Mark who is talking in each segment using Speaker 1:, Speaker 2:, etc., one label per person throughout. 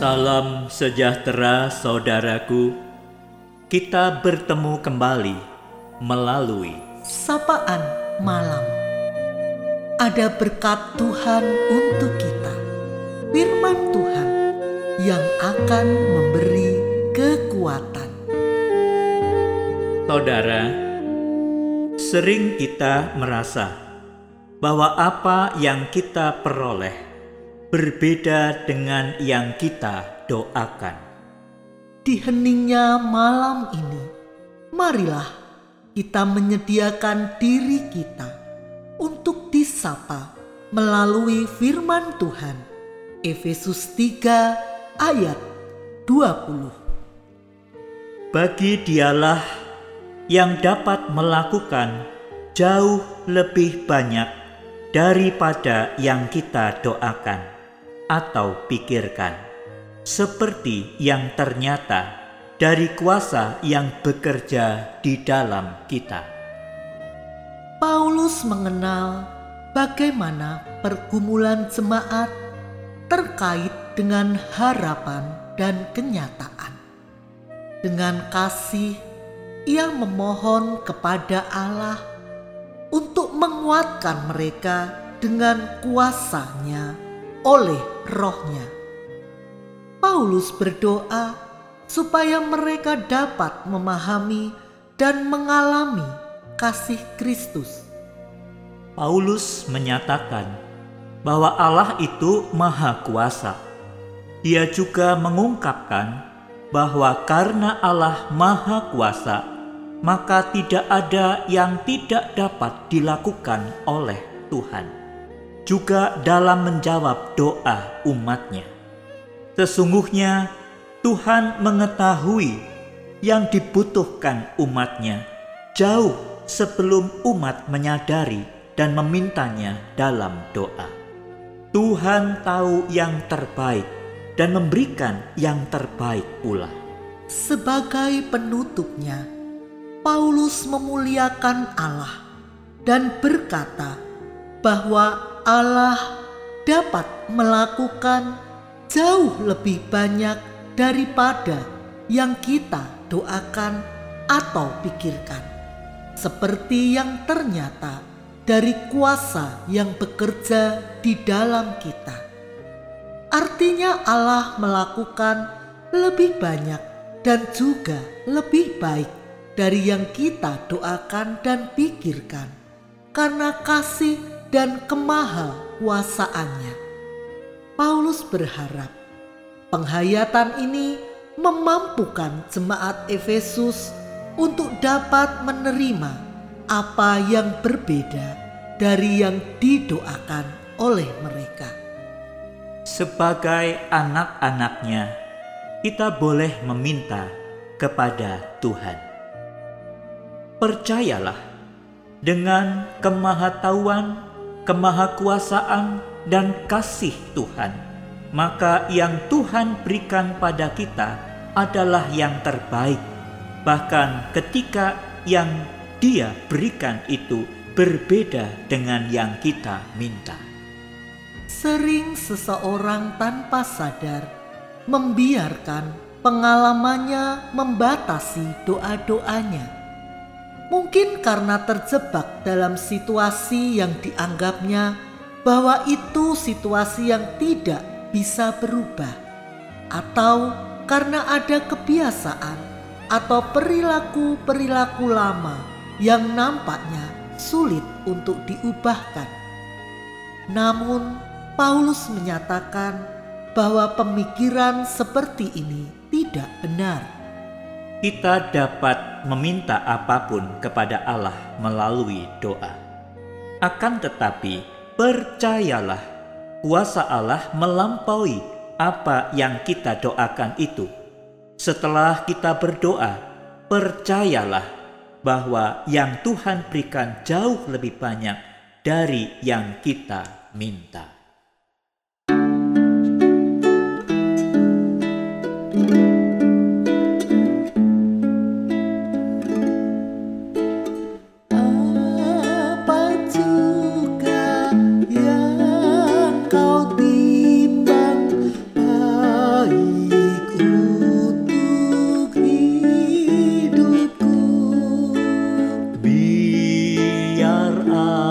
Speaker 1: Salam sejahtera, saudaraku. Kita bertemu kembali melalui
Speaker 2: sapaan malam. Ada berkat Tuhan untuk kita, Firman Tuhan yang akan memberi kekuatan.
Speaker 1: saudara. Sering kita merasa bahwa apa yang kita peroleh berbeda dengan yang kita doakan.
Speaker 2: Di heningnya malam ini, marilah kita menyediakan diri kita untuk disapa melalui firman Tuhan. Efesus 3 ayat 20.
Speaker 1: Bagi dialah yang dapat melakukan jauh lebih banyak daripada yang kita doakan atau pikirkan, seperti yang ternyata dari kuasa yang bekerja di dalam kita.
Speaker 2: Paulus mengenal bagaimana pergumulan jemaat terkait dengan harapan dan kenyataan. Dengan kasih, ia memohon kepada Allah untuk menguatkan mereka dengan kuasanya oleh rohnya. Paulus berdoa supaya mereka dapat memahami dan mengalami kasih Kristus.
Speaker 1: Paulus menyatakan bahwa Allah itu Maha Kuasa. Dia juga mengungkapkan bahwa karena Allah Maha Kuasa, maka tidak ada yang tidak dapat dilakukan oleh Tuhan. Juga dalam menjawab doa umatnya. Sesungguhnya Tuhan mengetahui yang dibutuhkan umatnya jauh sebelum umat menyadari dan memintanya dalam doa. Tuhan tahu yang terbaik dan memberikan yang terbaik pula.
Speaker 2: Sebagai penutupnya, Paulus memuliakan Allah dan berkata bahwa Allah dapat melakukan jauh lebih banyak daripada yang kita doakan atau pikirkan, seperti yang ternyata dari kuasa yang bekerja di dalam kita. Artinya, Allah melakukan lebih banyak dan juga lebih baik dari yang kita doakan dan pikirkan, karena kasih dan kemaha kuasaannya. Paulus berharap penghayatan ini memampukan jemaat Efesus untuk dapat menerima apa yang berbeda dari yang didoakan oleh mereka.
Speaker 1: Sebagai anak-anaknya, kita boleh meminta kepada Tuhan. Percayalah dengan kemahatauan, kemahakuasaan, dan kasih Tuhan, maka yang Tuhan berikan pada kita adalah yang terbaik. Bahkan ketika yang Dia berikan itu berbeda dengan yang kita minta.
Speaker 2: Sering seseorang tanpa sadar membiarkan pengalamannya membatasi doa-doanya. Mungkin karena terjebak dalam situasi yang dianggapnya bahwa itu situasi yang tidak bisa berubah, atau karena ada kebiasaan atau perilaku-perilaku lama yang nampaknya sulit untuk diubahkan. Namun, Paulus menyatakan bahwa pemikiran seperti ini tidak benar.
Speaker 1: Kita dapat meminta apa pun kepada Allah melalui doa. Akan tetapi, percayalah, kuasa Allah melampaui apa yang kita doakan itu. Setelah kita berdoa, percayalah bahwa yang Tuhan berikan jauh lebih banyak dari yang kita minta. now.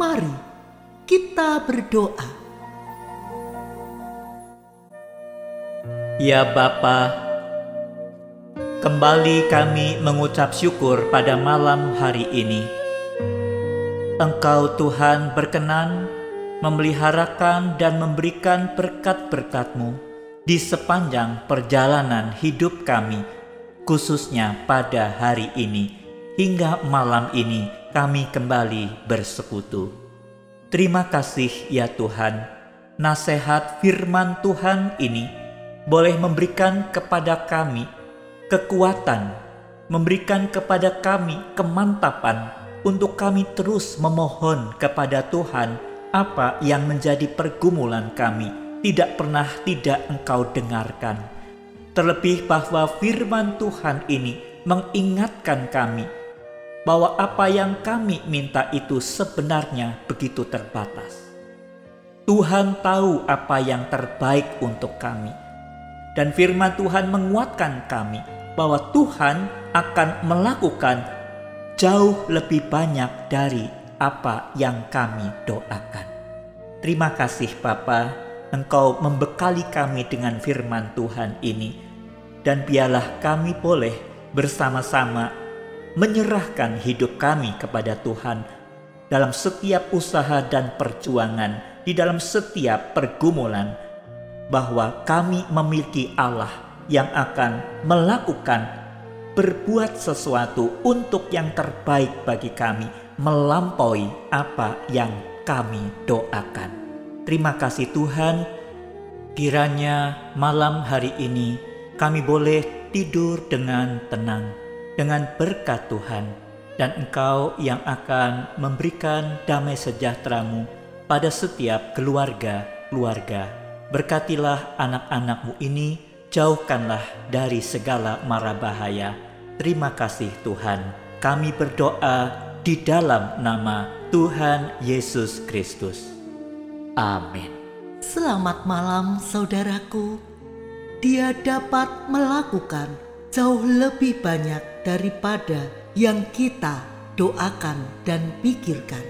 Speaker 2: Mari kita berdoa.
Speaker 1: Ya Bapa, kembali kami mengucap syukur pada malam hari ini. Engkau Tuhan berkenan memeliharakan dan memberikan berkat-berkat-Mu di sepanjang perjalanan hidup kami, khususnya pada hari ini, hingga malam ini kami kembali bersekutu. Terima kasih ya Tuhan, nasihat firman Tuhan ini boleh memberikan kepada kami kekuatan, memberikan kepada kami kemantapan untuk kami terus memohon kepada Tuhan apa yang menjadi pergumulan kami tidak pernah tidak engkau dengarkan. Terlebih bahwa firman Tuhan ini mengingatkan kami bahwa apa yang kami minta itu sebenarnya begitu terbatas. Tuhan tahu apa yang terbaik untuk kami. Dan firman Tuhan menguatkan kami bahwa Tuhan akan melakukan jauh lebih banyak dari apa yang kami doakan. Terima kasih Bapa, Engkau membekali kami dengan firman Tuhan ini. Dan biarlah kami boleh bersama-sama menyerahkan hidup kami kepada Tuhan dalam setiap usaha dan perjuangan, di dalam setiap pergumulan, bahwa kami memiliki Allah yang akan melakukan berbuat sesuatu untuk yang terbaik bagi kami, melampaui apa yang kami doakan. Terima kasih Tuhan, kiranya malam hari ini kami boleh tidur dengan tenang, dengan berkat Tuhan, dan Engkau yang akan memberikan damai sejahteramu pada setiap keluarga-keluarga. Berkatilah anak-anakmu ini, jauhkanlah dari segala mara bahaya. Terima kasih Tuhan, kami berdoa di dalam nama Tuhan Yesus Kristus. Amin.
Speaker 2: Selamat malam saudaraku. Dia dapat melakukan jauh lebih banyak daripada yang kita doakan dan pikirkan.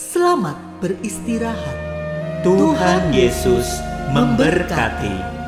Speaker 2: Selamat beristirahat.
Speaker 1: Tuhan Yesus memberkati.